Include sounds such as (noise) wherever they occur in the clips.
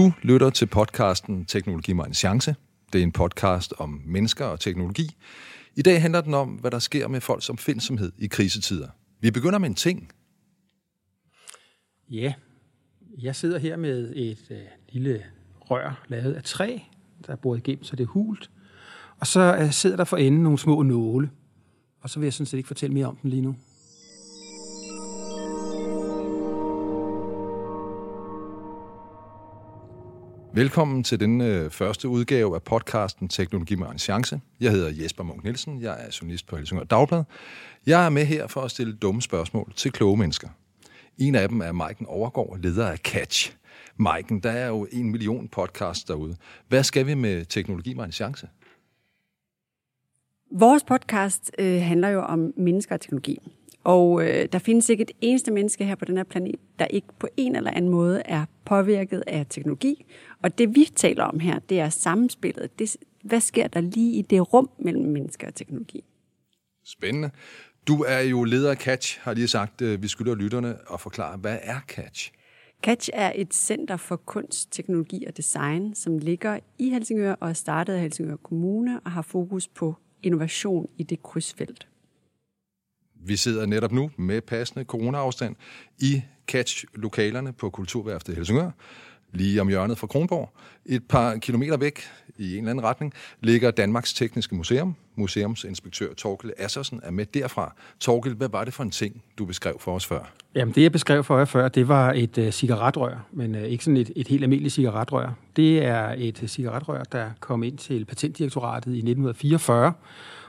Du lytter til podcasten Teknologi mig en chance. Det er en podcast om mennesker og teknologi. I dag handler den om, hvad der sker med folks opfindsomhed i krisetider. Vi begynder med en ting. Ja, jeg sidder her med et øh, lille rør lavet af træ, der er boret igennem, så det er hult. Og så øh, sidder der for enden nogle små nåle. Og så vil jeg sådan set ikke fortælle mere om den lige nu. Velkommen til den øh, første udgave af podcasten Teknologi med en chance. Jeg hedder Jesper Munk Nielsen, jeg er journalist på Helsingør Dagblad. Jeg er med her for at stille dumme spørgsmål til kloge mennesker. En af dem er Maiken Overgaard, leder af Catch. Maiken, der er jo en million podcasts derude. Hvad skal vi med Teknologi med en chance? Vores podcast øh, handler jo om mennesker og teknologi. Og øh, der findes ikke et eneste menneske her på den her planet, der ikke på en eller anden måde er påvirket af teknologi. Og det vi taler om her, det er samspillet. Det, hvad sker der lige i det rum mellem mennesker og teknologi? Spændende. Du er jo leder af Catch, har lige sagt. Øh, vi skylder lytterne at forklare, hvad er Catch? Catch er et center for kunst, teknologi og design, som ligger i Helsingør og er startet af Helsingør Kommune og har fokus på innovation i det krydsfelt. Vi sidder netop nu med passende coronaafstand i Catch-lokalerne på Kulturværftet Helsingør, lige om hjørnet fra Kronborg. Et par kilometer væk i en eller anden retning ligger Danmarks Tekniske Museum. Museumsinspektør Torkel Assersen er med derfra. Torkel, hvad var det for en ting, du beskrev for os før? Jamen, det jeg beskrev for jer før, det var et uh, cigaretrør, men uh, ikke sådan et, et helt almindeligt cigaretrør. Det er et uh, cigaretrør, der kom ind til Patentdirektoratet i 1944,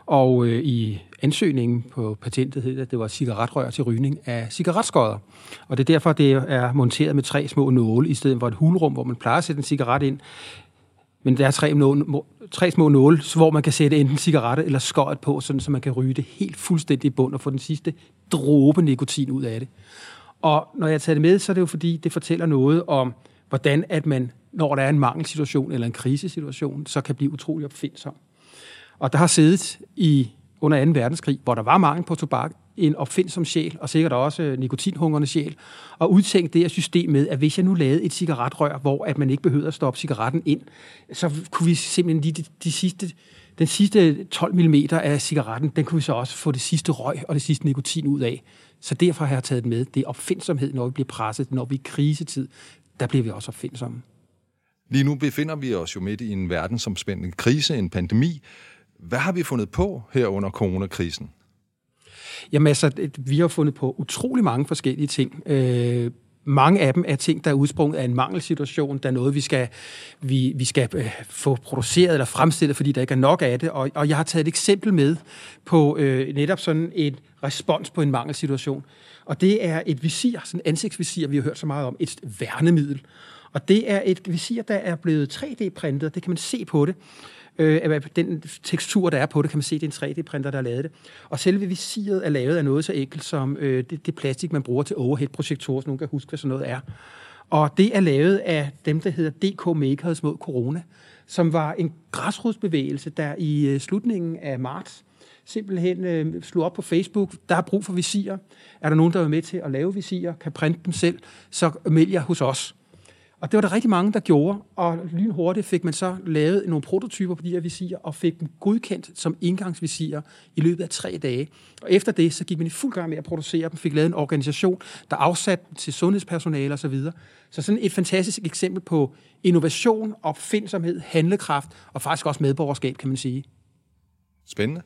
og øh, i ansøgningen på patentet hed det, at det var cigaretrør til rygning af cigaretskodder. Og det er derfor, det er monteret med tre små nåle, i stedet for et hulrum, hvor man plejer at sætte en cigaret ind. Men der er tre, nåle, tre små nåle, hvor man kan sætte enten cigaretter eller skøjet på, sådan, så man kan ryge det helt fuldstændig i bund og få den sidste dråbe nikotin ud af det. Og når jeg tager det med, så er det jo fordi, det fortæller noget om, hvordan at man, når der er en mangelsituation eller en krisesituation, så kan blive utrolig opfindsom. Og der har siddet i under 2. verdenskrig, hvor der var mangel på tobak, en opfindsom sjæl, og sikkert også øh, nikotinhungrende sjæl, og udtænkt det her system med, at hvis jeg nu lavede et cigaretrør, hvor at man ikke behøvede at stoppe cigaretten ind, så kunne vi simpelthen lige de, de sidste, den sidste 12 mm af cigaretten, den kunne vi så også få det sidste røg og det sidste nikotin ud af. Så derfor har jeg taget det med. Det er opfindsomhed, når vi bliver presset, når vi er i krisetid. Der bliver vi også opfindsomme. Lige nu befinder vi os jo midt i en verdensomspændende krise, en pandemi. Hvad har vi fundet på her under coronakrisen? Jamen altså, vi har fundet på utrolig mange forskellige ting. Øh, mange af dem er ting, der er udsprunget af en mangelsituation. Der er noget, vi skal, vi, vi skal øh, få produceret eller fremstillet, fordi der ikke er nok af det. Og, og jeg har taget et eksempel med på øh, netop sådan en respons på en mangelsituation. Og det er et visir, sådan et ansigtsvisir, vi har hørt så meget om, et værnemiddel. Og det er et visir, der er blevet 3D-printet, det kan man se på det øh, den tekstur, der er på det, kan man se, det er en 3D-printer, der har lavet det. Og selve visiret er lavet af noget så enkelt som øh, det, det plastik, man bruger til overhead-projektorer, så nogen kan huske, hvad sådan noget er. Og det er lavet af dem, der hedder DK Makers mod corona, som var en græsrodsbevægelse, der i øh, slutningen af marts simpelthen øh, slog op på Facebook, der er brug for visirer. Er der nogen, der er med til at lave visirer, kan printe dem selv, så meld jer hos os. Og det var der rigtig mange, der gjorde, og lynhurtigt fik man så lavet nogle prototyper på de her visirer, og fik dem godkendt som indgangsvisirer i løbet af tre dage. Og efter det, så gik man i fuld gang med at producere dem, fik lavet en organisation, der afsatte dem til sundhedspersonale osv. Så, så sådan et fantastisk eksempel på innovation, opfindsomhed, handlekraft, og faktisk også medborgerskab, kan man sige. Spændende.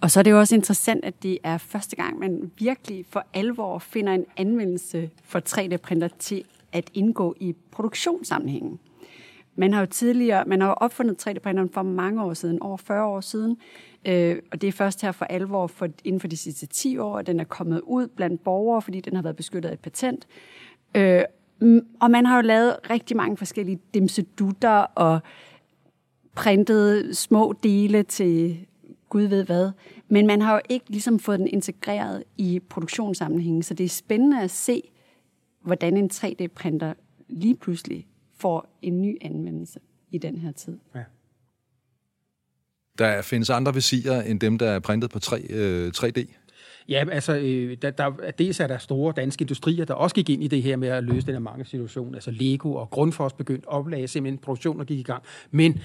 Og så er det jo også interessant, at det er første gang, man virkelig for alvor finder en anvendelse for 3D-printer til at indgå i produktionssammenhængen. Man har jo tidligere, man har jo opfundet 3D-printeren for mange år siden, over 40 år siden, øh, og det er først her for alvor for, inden for de sidste 10 år, at den er kommet ud blandt borgere, fordi den har været beskyttet af et patent. Øh, og man har jo lavet rigtig mange forskellige dimsedutter og printet små dele til Gud ved hvad. Men man har jo ikke ligesom fået den integreret i produktionssammenhængen, så det er spændende at se, hvordan en 3D-printer lige pludselig får en ny anvendelse i den her tid. Ja. Der findes andre visirer end dem, der er printet på 3, øh, 3D? Ja, altså, øh, der, der, dels er der store danske industrier, der også gik ind i det her med at løse den her mange situation. Altså Lego og Grundfos begyndte at oplage simpelthen produktion, der gik i gang. Men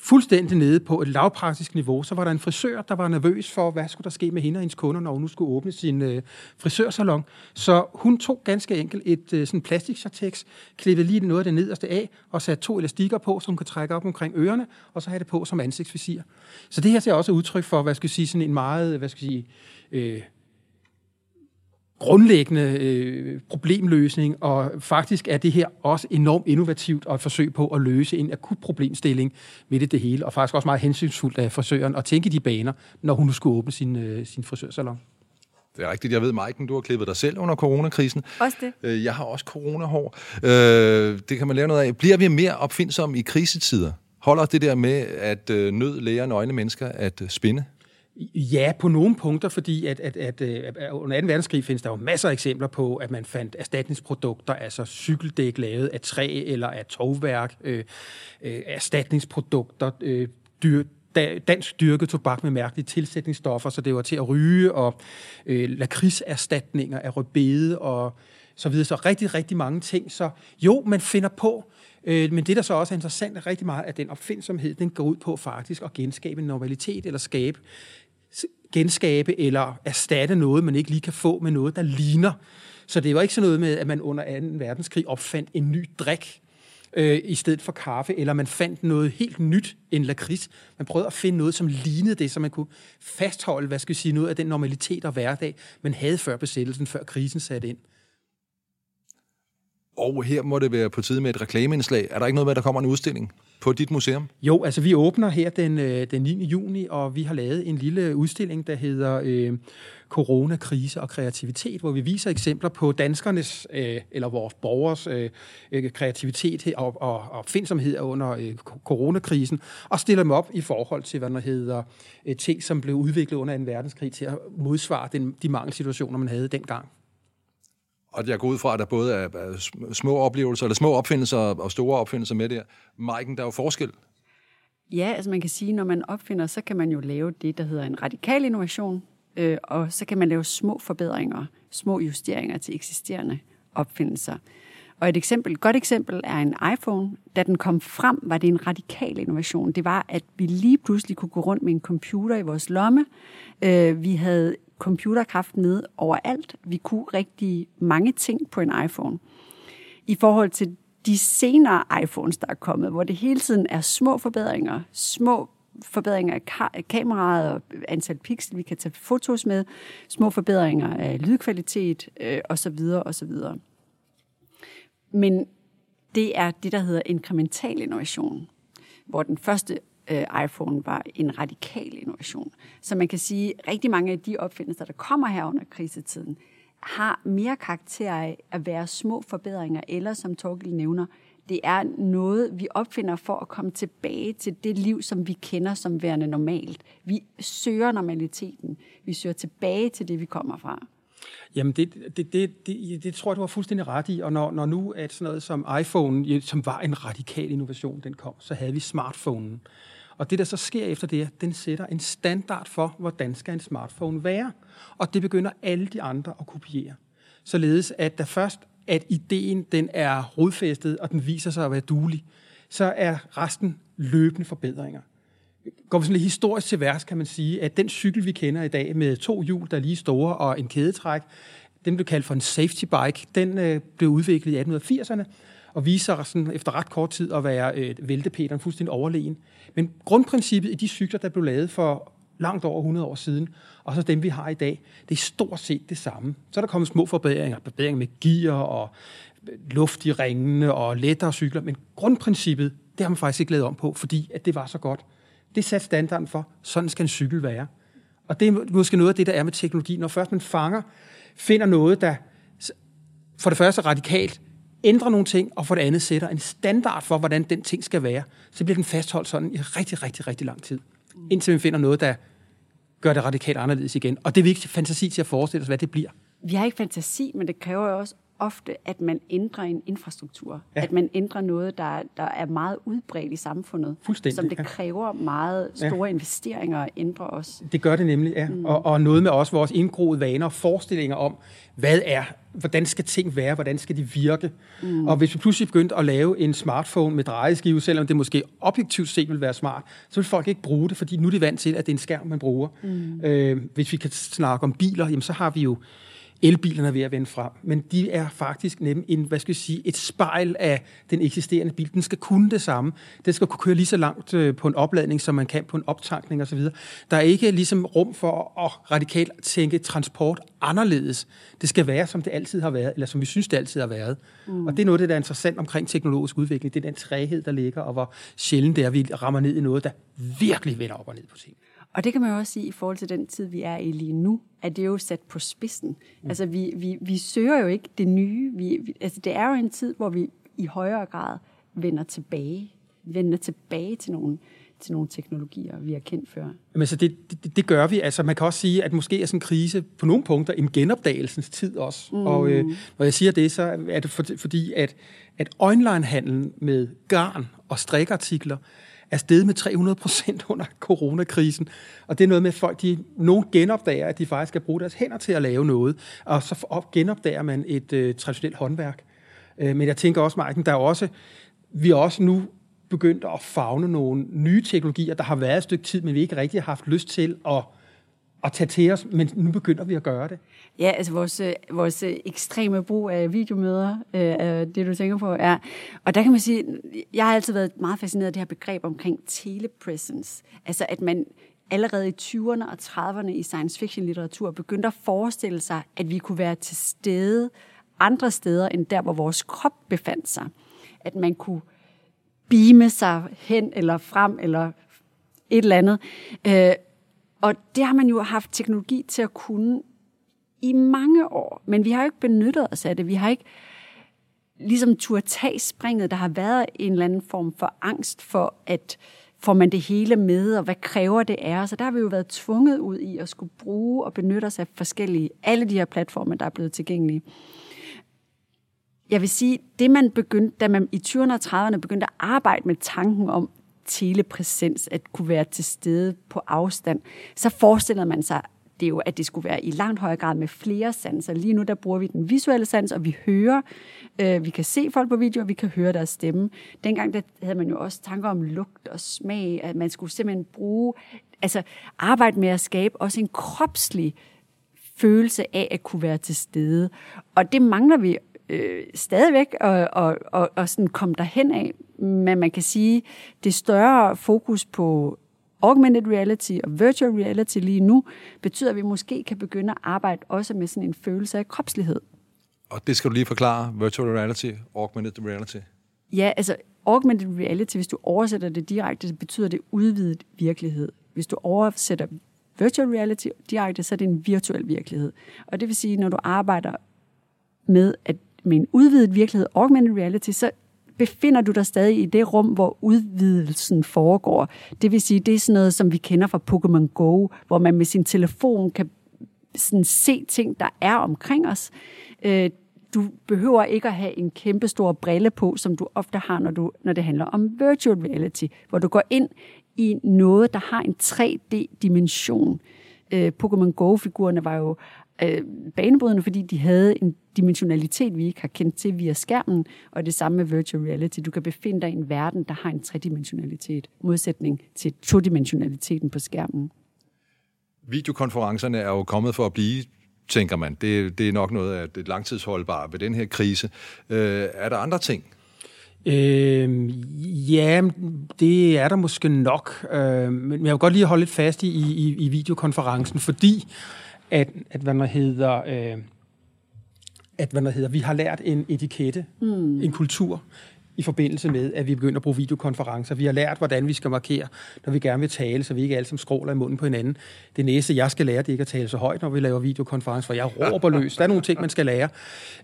fuldstændig nede på et lavpraktisk niveau, så var der en frisør, der var nervøs for, hvad skulle der ske med hende og hendes kunder, når hun nu skulle åbne sin øh, frisørsalon. Så hun tog ganske enkelt et øh, sådan plastikchartex, klippede lige noget af det nederste af, og satte to elastikker på, som hun kunne trække op omkring ørerne, og så have det på som ansigtsvisir. Så det her ser også udtryk for, hvad skal jeg sige, sådan en meget, hvad skal jeg sige, øh, grundlæggende øh, problemløsning, og faktisk er det her også enormt innovativt og et forsøg på at løse en akut problemstilling midt i det hele, og faktisk også meget hensynsfuldt af frisøren at tænke de baner, når hun nu skulle åbne sin, øh, sin frisørsalon. Det er rigtigt. Jeg ved, Maiken, du har klippet dig selv under coronakrisen. Også det. Øh, jeg har også coronahår. Øh, det kan man lære noget af. Bliver vi mere opfindsomme i krisetider? Holder det der med, at øh, nød lærer nøgne mennesker at spinde? Ja, på nogle punkter, fordi at, at, at, at under 2. verdenskrig findes der jo masser af eksempler på, at man fandt erstatningsprodukter, altså cykeldæk lavet af træ eller af tovværk, øh, øh, erstatningsprodukter, øh, dyr, dansk dyrket tobak med mærkelige tilsætningsstoffer, så det var til at ryge, og øh, lakridserstatninger af rødbede og så videre. Så rigtig, rigtig mange ting. Så jo, man finder på, øh, men det, der så også er interessant, er rigtig meget, at den opfindsomhed, den går ud på faktisk at genskabe en normalitet, eller skabe genskabe eller erstatte noget, man ikke lige kan få med noget, der ligner. Så det var ikke sådan noget med, at man under 2. verdenskrig opfandt en ny drik øh, i stedet for kaffe, eller man fandt noget helt nyt, en lakrids. Man prøvede at finde noget, som lignede det, så man kunne fastholde, hvad skal vi sige, noget af den normalitet og hverdag, man havde før besættelsen, før krisen satte ind. Og her må det være på tide med et reklameindslag. Er der ikke noget med, at der kommer en udstilling på dit museum? Jo, altså vi åbner her den, øh, den 9. juni, og vi har lavet en lille udstilling, der hedder øh, Corona, krise og kreativitet, hvor vi viser eksempler på danskernes øh, eller vores borgers øh, øh kreativitet og, og, og findsomhed under øh, coronakrisen, og stiller dem op i forhold til, hvad der hedder øh, ting, som blev udviklet under en verdenskrig til at modsvare den, de mangelsituationer, man havde dengang. Og jeg går ud fra, at der både er små oplevelser, eller små opfindelser og store opfindelser med det Maiken, der er jo forskel. Ja, altså man kan sige, når man opfinder, så kan man jo lave det, der hedder en radikal innovation, øh, og så kan man lave små forbedringer, små justeringer til eksisterende opfindelser. Og et eksempel, et godt eksempel er en iPhone. Da den kom frem, var det en radikal innovation. Det var, at vi lige pludselig kunne gå rundt med en computer i vores lomme. Øh, vi havde computerkraft med overalt. Vi kunne rigtig mange ting på en iPhone. I forhold til de senere iPhones, der er kommet, hvor det hele tiden er små forbedringer, små forbedringer af ka- kameraet og antal pixel, vi kan tage fotos med, små forbedringer af lydkvalitet øh, osv. osv. Men det er det, der hedder inkremental innovation, hvor den første øh, iPhone var en radikal innovation. Så man kan sige, at rigtig mange af de opfindelser, der kommer her under krisetiden, har mere karakter af at være små forbedringer, eller som Torgild nævner, det er noget, vi opfinder for at komme tilbage til det liv, som vi kender som værende normalt. Vi søger normaliteten. Vi søger tilbage til det, vi kommer fra. Jamen, det, det, det, det, det tror jeg, du har fuldstændig ret i. Og når, når nu at sådan noget som iPhone, som var en radikal innovation, den kom, så havde vi smartphonen. Og det, der så sker efter det, den sætter en standard for, hvordan skal en smartphone være. Og det begynder alle de andre at kopiere. Således, at der først, at ideen den er rodfæstet, og den viser sig at være duelig, så er resten løbende forbedringer. Går vi sådan lidt historisk til værks, kan man sige, at den cykel, vi kender i dag med to hjul, der er lige store, og en kædetræk, den blev kaldt for en safety bike. Den øh, blev udviklet i 1880'erne, og viser sig sådan, efter ret kort tid at være øh, væltepeteren fuldstændig overlegen. Men grundprincippet i de cykler, der blev lavet for langt over 100 år siden, og så dem, vi har i dag, det er stort set det samme. Så er der kommet små forbedringer, forbedringer med gear og øh, luft i ringene og lettere cykler, men grundprincippet, det har man faktisk ikke lavet om på, fordi at det var så godt. Det satte standarden for, sådan skal en cykel være. Og det er måske noget af det, der er med teknologi. Når først man fanger, finder noget, der for det første radikalt ændrer nogle ting, og for det andet sætter en standard for, hvordan den ting skal være, så bliver den fastholdt sådan i rigtig, rigtig, rigtig lang tid. Indtil vi finder noget, der gør det radikalt anderledes igen. Og det er ikke fantasi til at forestille os, hvad det bliver. Vi har ikke fantasi, men det kræver jo også ofte, at man ændrer en infrastruktur. Ja. At man ændrer noget, der, der er meget udbredt i samfundet. Som det kræver meget store ja. investeringer at ændre os. Det gør det nemlig, ja. Mm. Og, og noget med også vores indgroede vaner og forestillinger om, hvad er, hvordan skal ting være, hvordan skal de virke. Mm. Og hvis vi pludselig begyndte at lave en smartphone med drejeskive, selvom det måske objektivt set vil være smart, så vil folk ikke bruge det, fordi nu er de vant til, at det er en skærm, man bruger. Mm. Øh, hvis vi kan snakke om biler, jamen så har vi jo elbilerne er ved at vende frem, men de er faktisk nemlig en, hvad skal jeg sige, et spejl af den eksisterende bil. Den skal kunne det samme. Den skal kunne køre lige så langt øh, på en opladning, som man kan på en optankning osv. Der er ikke ligesom rum for at radikalt tænke transport anderledes. Det skal være, som det altid har været, eller som vi synes, det altid har været. Mm. Og det er noget, det der er interessant omkring teknologisk udvikling. Det er den træhed, der ligger, og hvor sjældent det er, at vi rammer ned i noget, der virkelig vender op og ned på ting. Og det kan man jo også sige i forhold til den tid, vi er i lige nu, at det er jo sat på spidsen. Mm. Altså, vi, vi, vi søger jo ikke det nye. Vi, vi, altså, det er jo en tid, hvor vi i højere grad vender tilbage. Vender tilbage til nogle, til nogle teknologier, vi har kendt før. Men så det, det, det gør vi. Altså, man kan også sige, at måske er sådan en krise på nogle punkter en genopdagelsens tid også. Mm. Og øh, når jeg siger det, så er det for, fordi, at, at online-handlen med garn og strikartikler er steget med 300 procent (laughs) under coronakrisen. Og det er noget med, at folk, de, nogen genopdager, at de faktisk skal bruge deres hænder til at lave noget, og så op, genopdager man et øh, traditionelt håndværk. Øh, men jeg tænker også, Marken, der er også, vi er også nu begyndt at fagne nogle nye teknologier, der har været et stykke tid, men vi ikke rigtig har haft lyst til at at tage til os, men nu begynder vi at gøre det. Ja, altså vores, øh, vores øh, ekstreme brug af videomøder, øh, det du tænker på, er, og der kan man sige, jeg har altid været meget fascineret af det her begreb omkring telepresence, altså at man allerede i 20'erne og 30'erne i science fiction litteratur begyndte at forestille sig, at vi kunne være til stede andre steder end der, hvor vores krop befandt sig. At man kunne beame sig hen eller frem eller et eller andet. Øh, og det har man jo haft teknologi til at kunne i mange år, men vi har jo ikke benyttet os af det. Vi har ikke ligesom tur tage springet. Der har været en eller anden form for angst for, at får man det hele med, og hvad kræver det er. Så der har vi jo været tvunget ud i at skulle bruge og benytte os af forskellige, alle de her platforme, der er blevet tilgængelige. Jeg vil sige, det man begyndte, da man i 20'erne og 30'erne begyndte at arbejde med tanken om, telepræsens at kunne være til stede på afstand, så forestiller man sig det er jo, at det skulle være i langt højere grad med flere sanser. Lige nu der bruger vi den visuelle sans, og vi hører, øh, vi kan se folk på video, og vi kan høre deres stemme. Dengang der havde man jo også tanker om lugt og smag, at man skulle simpelthen bruge, altså arbejde med at skabe også en kropslig følelse af at kunne være til stede. Og det mangler vi øh, stadigvæk at, og, og, og sådan komme derhen af. Men man kan sige, det større fokus på augmented reality og virtual reality lige nu, betyder, at vi måske kan begynde at arbejde også med sådan en følelse af kropslighed. Og det skal du lige forklare, virtual reality, augmented reality? Ja, altså augmented reality, hvis du oversætter det direkte, så betyder det udvidet virkelighed. Hvis du oversætter virtual reality direkte, så er det en virtuel virkelighed. Og det vil sige, når du arbejder med, at med en udvidet virkelighed, augmented reality, så befinder du dig stadig i det rum, hvor udvidelsen foregår. Det vil sige, det er sådan noget, som vi kender fra Pokémon Go, hvor man med sin telefon kan sådan se ting, der er omkring os. Øh, du behøver ikke at have en kæmpe stor brille på, som du ofte har, når, du, når det handler om virtual reality, hvor du går ind i noget, der har en 3D-dimension. Øh, Pokémon Go-figurerne var jo øh, banebrydende, fordi de havde en dimensionalitet, vi ikke har kendt til via skærmen, og det samme med virtual reality. Du kan befinde dig i en verden, der har en tredimensionalitet, modsætning til todimensionaliteten på skærmen. Videokonferencerne er jo kommet for at blive, tænker man. Det, det er nok noget af det langtidsholdbare ved den her krise. Øh, er der andre ting, Øh, ja, det er der måske nok. Øh, men jeg vil godt lige holde lidt fast i, i, i videokonferencen, fordi at, at hvad man hedder, øh, at hvad man hedder, vi har lært en etikette, mm. en kultur, i forbindelse med, at vi begynder at bruge videokonferencer. Vi har lært, hvordan vi skal markere, når vi gerne vil tale, så vi ikke alle sammen skråler i munden på hinanden. Det næste, jeg skal lære, det er ikke at tale så højt, når vi laver videokonferencer, for jeg råber løs. Der er nogle ting, man skal lære.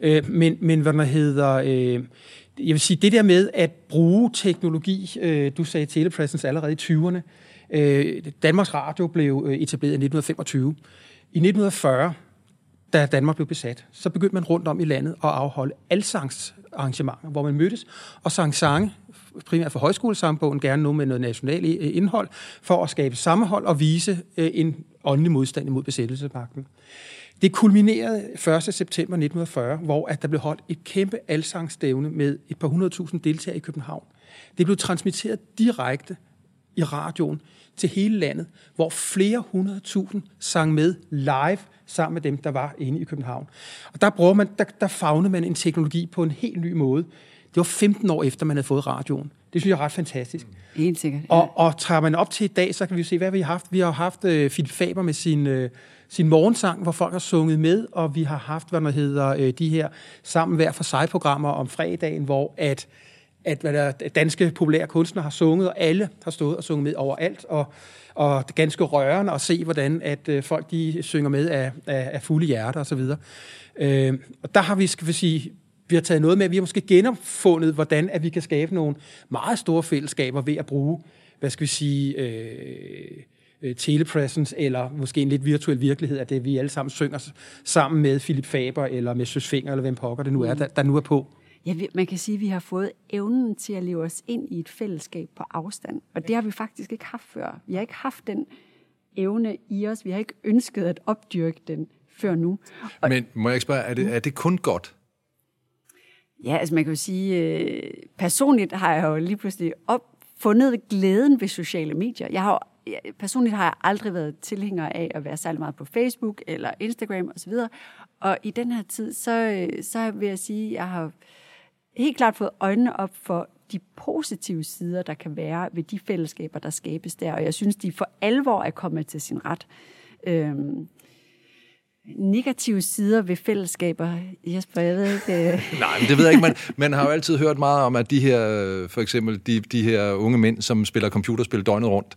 Øh, men, men hvad man hedder... Øh, jeg vil sige, det der med at bruge teknologi, øh, du sagde telepresence allerede i 20'erne, øh, Danmarks Radio blev øh, etableret i 1925. I 1940, da Danmark blev besat, så begyndte man rundt om i landet at afholde alsangsarrangementer, hvor man mødtes og sang sange, primært for højskolesangbogen, gerne nu med noget nationalt øh, indhold, for at skabe sammenhold og vise øh, en åndelig modstand imod besættelsesmagten. Det kulminerede 1. september 1940, hvor at der blev holdt et kæmpe alsangstævne med et par hundredtusind deltagere i København. Det blev transmitteret direkte i radioen til hele landet, hvor flere hundredtusind sang med live sammen med dem, der var inde i København. Og der, bruger man, der, der fagnede man en teknologi på en helt ny måde. Det var 15 år efter, man havde fået radioen. Det synes jeg er ret fantastisk. Helt sikkert. Ja. Og, og tager man op til i dag, så kan vi se, hvad vi har haft. Vi har haft uh, Philip Faber med sin, uh, sin morgensang, hvor folk har sunget med, og vi har haft, hvad der hedder, uh, de her sammen hver for sig programmer om fredagen, hvor at at hvad der, danske populære kunstnere har sunget, og alle har stået og sunget med overalt, og, og det er ganske rørende at se, hvordan at øh, folk de synger med af, af, af fulde hjerter osv. Øh, og der har vi, skal vi sige, vi har taget noget med, at vi har måske genopfundet, hvordan at vi kan skabe nogle meget store fællesskaber ved at bruge, hvad skal vi sige, øh, øh telepresence, eller måske en lidt virtuel virkelighed af det, vi alle sammen synger sammen med Philip Faber, eller med Søs Finger, eller hvem pokker det nu er, der, der nu er på. Ja, man kan sige, at vi har fået evnen til at leve os ind i et fællesskab på afstand. Og det har vi faktisk ikke haft før. Vi har ikke haft den evne i os. Vi har ikke ønsket at opdyrke den før nu. Og Men må jeg ikke spørge, er det, er det kun godt? Ja, altså man kan jo sige, øh, personligt har jeg jo lige pludselig opfundet glæden ved sociale medier. Jeg har personligt har jeg aldrig været tilhænger af at være særlig meget på Facebook eller Instagram osv. Og i den her tid, så, øh, så vil jeg sige, at jeg har helt klart fået øjnene op for de positive sider, der kan være ved de fællesskaber, der skabes der. Og jeg synes, de for alvor er kommet til sin ret. Øhm, negative sider ved fællesskaber, Jesper, jeg ved ikke... Øh... (laughs) Nej, men det ved jeg ikke. Man, man har jo altid hørt meget om, at de her, for eksempel de, de her unge mænd, som spiller computerspil døgnet rundt,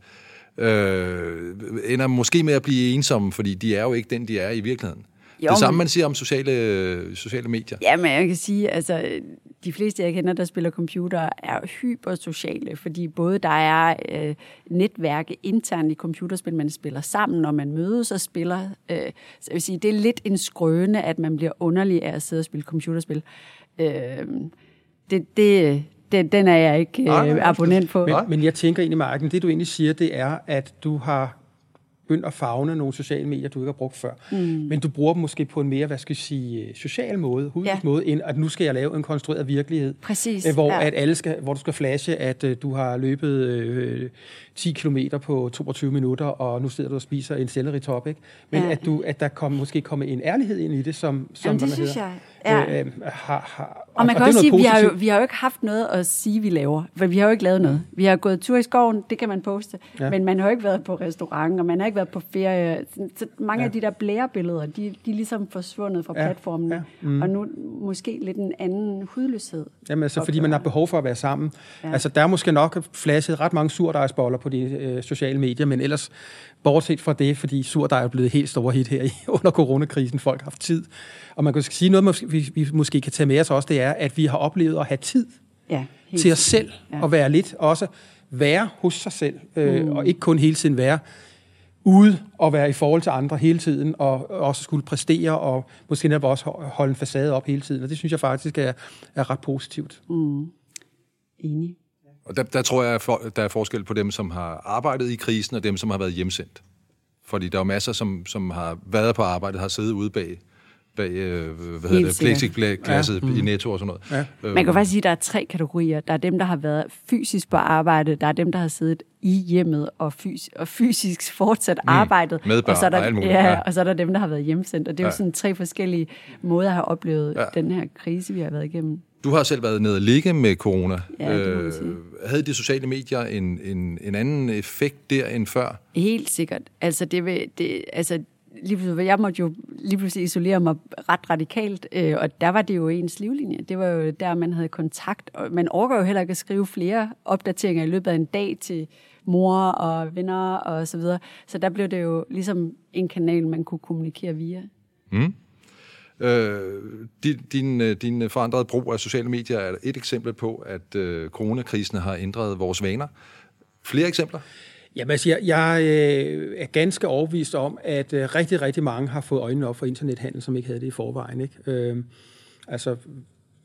øh, ender måske med at blive ensomme, fordi de er jo ikke den, de er i virkeligheden. Jo, det samme, man siger om sociale, sociale medier. Ja, men jeg kan sige, altså, de fleste, jeg kender, der spiller computer, er hypersociale, fordi både der er øh, netværke internt i computerspil, man spiller sammen, når man mødes og spiller. Øh, så jeg vil sige, det er lidt en skrøne, at man bliver underlig af at sidde og spille computerspil. Øh, det, det, det, den er jeg ikke øh, abonnent på. Men, men jeg tænker egentlig, Marken, det du egentlig siger, det er, at du har begyndt at fagne nogle sociale medier, du ikke har brugt før. Mm. Men du bruger dem måske på en mere, hvad skal jeg sige, social måde, ja. måde, end at nu skal jeg lave en konstrueret virkelighed. Præcis. Øh, hvor, ja. at alle skal, hvor du skal flashe, at uh, du har løbet øh, 10 km på 22 minutter, og nu sidder du og spiser en selleritop, ikke? Men ja. at, du, at der kom, måske kommer en ærlighed ind i det, som, som Jamen, det synes hedder, jeg. Ja. Øh, øh, har, har, og man kan og også sige, vi har, jo, vi har jo ikke haft noget at sige, vi laver. For vi har jo ikke lavet noget. Vi har gået tur i skoven, det kan man poste. Ja. Men man har jo ikke været på restaurant, og man har ikke været på ferie. Så mange ja. af de der blærebilleder, de, de er ligesom forsvundet fra ja. platformen. Ja. Mm. Og nu måske lidt en anden hudløshed. Jamen altså, fordi man har behov for at være sammen. Ja. Altså, der er måske nok flashet ret mange surdejsboller på de øh, sociale medier, men ellers bortset fra det, fordi surdej er blevet helt store hit her i, (laughs) under coronakrisen. Folk har haft tid. Og man kan sige noget, vi, vi måske kan tage med os også, det er, at vi har oplevet at have tid ja, til os selv, ja. og være lidt også være hos sig selv, øh, mm. og ikke kun hele tiden være ude og være i forhold til andre hele tiden, og også skulle præstere, og måske netop også holde en facade op hele tiden. Og det synes jeg faktisk er, er ret positivt. Mm. Enig. Og der, der tror jeg, der er forskel på dem, som har arbejdet i krisen, og dem, som har været hjemsendt. Fordi der er masser, som, som har været på arbejde, har siddet ude bag bag øh, hvad hedder det, plexiglasset ja. i mm. Netto og sådan noget. Ja. Man kan faktisk sige, at der er tre kategorier. Der er dem, der har været fysisk på arbejde, der er dem, der har siddet i hjemmet og, fys- og fysisk fortsat mm. arbejdet. Med børn og så er der, og alt muligt. Ja, ja, og så er der dem, der har været hjemsendt. Og det er ja. jo sådan tre forskellige måder at have oplevet ja. den her krise, vi har været igennem. Du har selv været nede og ligge med corona. Ja, det øh, havde de sociale medier en, en, en anden effekt der end før? Helt sikkert. Altså, det, vil, det, altså lige pludselig, jeg måtte jo lige pludselig isolere mig ret radikalt, øh, og der var det jo ens livlinje. Det var jo der, man havde kontakt. Og man overgår jo heller ikke at skrive flere opdateringer i løbet af en dag til mor og venner og så videre. Så der blev det jo ligesom en kanal, man kunne kommunikere via. Mm. Øh, din, din, din forandrede brug af sociale medier er et eksempel på, at øh, coronakrisen har ændret vores vaner. Flere eksempler? Jamen, altså, jeg, jeg øh, er ganske overbevist om, at øh, rigtig, rigtig mange har fået øjnene op for internethandel, som ikke havde det i forvejen. Ikke? Øh, altså,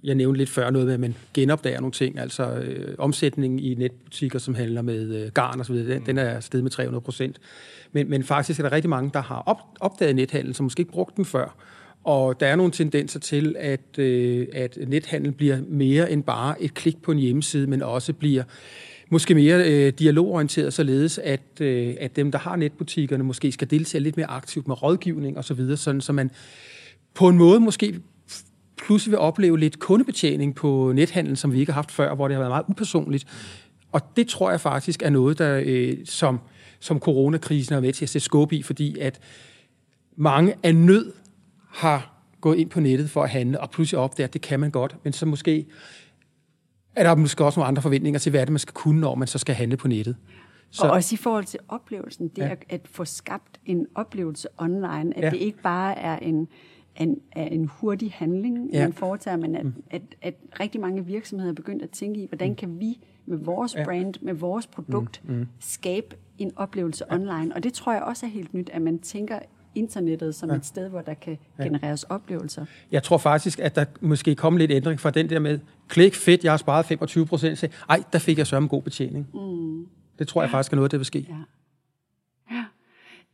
jeg nævnte lidt før noget med, at man genopdager nogle ting, altså øh, omsætningen i netbutikker, som handler med øh, garn og så videre, den, den er steget med 300 procent. Men, men faktisk er der rigtig mange, der har op, opdaget nethandel, som måske ikke brugte den før. Og der er nogle tendenser til, at, øh, at nethandel bliver mere end bare et klik på en hjemmeside, men også bliver måske mere øh, dialogorienteret, således at, øh, at dem, der har netbutikkerne, måske skal deltage lidt mere aktivt med rådgivning osv., så videre, sådan så man på en måde måske pludselig vil opleve lidt kundebetjening på nethandel, som vi ikke har haft før, hvor det har været meget upersonligt. Og det tror jeg faktisk er noget, der øh, som, som coronakrisen er med til at sætte skub i, fordi at mange af nød har gået ind på nettet for at handle, og pludselig opdager, at det kan man godt, men så måske er der måske også nogle andre forventninger til, hvad er det, man skal kunne, når man så skal handle på nettet. Så. Og også i forhold til oplevelsen, det ja. at få skabt en oplevelse online, at ja. det ikke bare er en, en, en hurtig handling, ja. man foretager, men at, mm. at, at rigtig mange virksomheder er begyndt at tænke i, hvordan mm. kan vi med vores ja. brand, med vores produkt, mm. Mm. skabe en oplevelse ja. online. Og det tror jeg også er helt nyt, at man tænker internettet som ja. et sted, hvor der kan ja. genereres oplevelser. Jeg tror faktisk, at der måske kommer lidt ændring fra den der med, klik fedt, jeg har sparet 25 procent, ej, der fik jeg en god betjening. Mm. Det tror jeg ja. faktisk er noget, der vil ske. Ja. ja.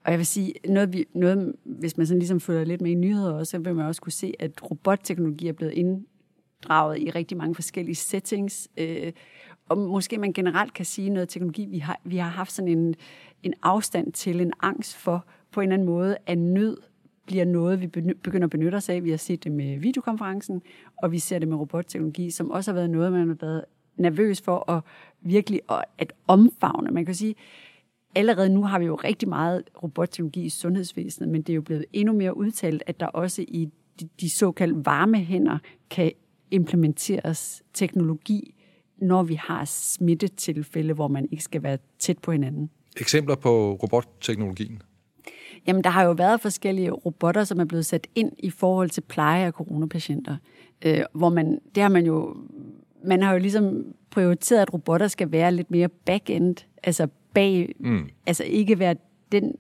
Og jeg vil sige, noget, vi, noget, hvis man sådan ligesom følger lidt med i nyheder også, så vil man også kunne se, at robotteknologi er blevet inddraget i rigtig mange forskellige settings. Øh, og måske man generelt kan sige noget teknologi, vi har, vi har haft sådan en, en afstand til, en angst for, på en eller anden måde, at nød bliver noget, vi begynder at benytte os af. Vi har set det med videokonferencen, og vi ser det med robotteknologi, som også har været noget, man har været nervøs for at virkelig at omfavne. Man kan sige, allerede nu har vi jo rigtig meget robotteknologi i sundhedsvæsenet, men det er jo blevet endnu mere udtalt, at der også i de, de såkaldte varme hænder kan implementeres teknologi, når vi har smittetilfælde, hvor man ikke skal være tæt på hinanden. Eksempler på robotteknologien? Jamen, der har jo været forskellige robotter, som er blevet sat ind i forhold til pleje af coronapatienter. Øh, hvor man, det har man jo, man har jo ligesom prioriteret, at robotter skal være lidt mere back-end, altså bag, mm. altså ikke være den,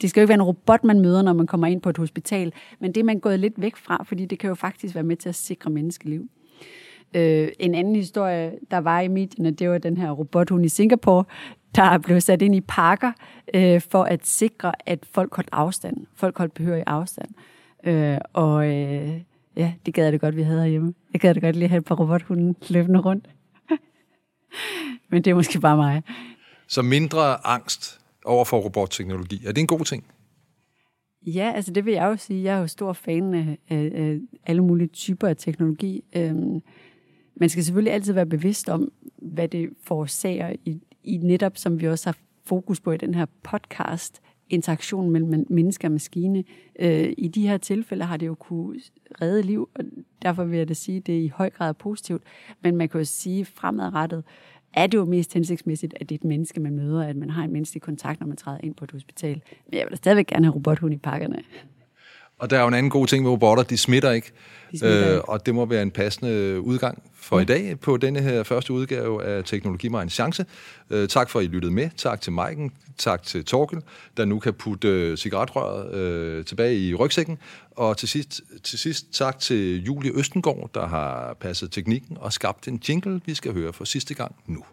det skal jo ikke være en robot, man møder, når man kommer ind på et hospital, men det er man gået lidt væk fra, fordi det kan jo faktisk være med til at sikre menneskeliv. Øh, en anden historie, der var i medierne, det var den her robothund i Singapore, der er blevet sat ind i parker øh, for at sikre, at folk holdt afstand. Folk holdt behørig afstand. Øh, og øh, ja, det gad jeg det godt, vi havde herhjemme. Jeg gad det godt lige have et par robothunden løbende rundt. (laughs) Men det er måske bare mig. Så mindre angst over for robotteknologi. Er det en god ting? Ja, altså det vil jeg jo sige. Jeg er jo stor fan af, af, af alle mulige typer af teknologi. Øhm, man skal selvfølgelig altid være bevidst om, hvad det forårsager i, i netop, som vi også har fokus på i den her podcast, interaktion mellem menneske og maskine. Øh, I de her tilfælde har det jo kunne redde liv, og derfor vil jeg da sige, at det er i høj grad positivt. Men man kan jo sige fremadrettet, er det jo mest hensigtsmæssigt, at det er et menneske, man møder, at man har en menneskelig kontakt, når man træder ind på et hospital. Men jeg vil da stadigvæk gerne have robothund i pakkerne. Og der er jo en anden god ting med robotter, de smitter ikke. De smitter øh, og det må være en passende udgang for ja. i dag på denne her første udgave af Teknologi mig en chance. Øh, tak for, at I lyttede med. Tak til Maiken. Tak til Torkel, der nu kan putte øh, cigaretrøret øh, tilbage i rygsækken. Og til sidst, til sidst tak til Julie Østengård, der har passet teknikken og skabt en jingle, vi skal høre for sidste gang nu.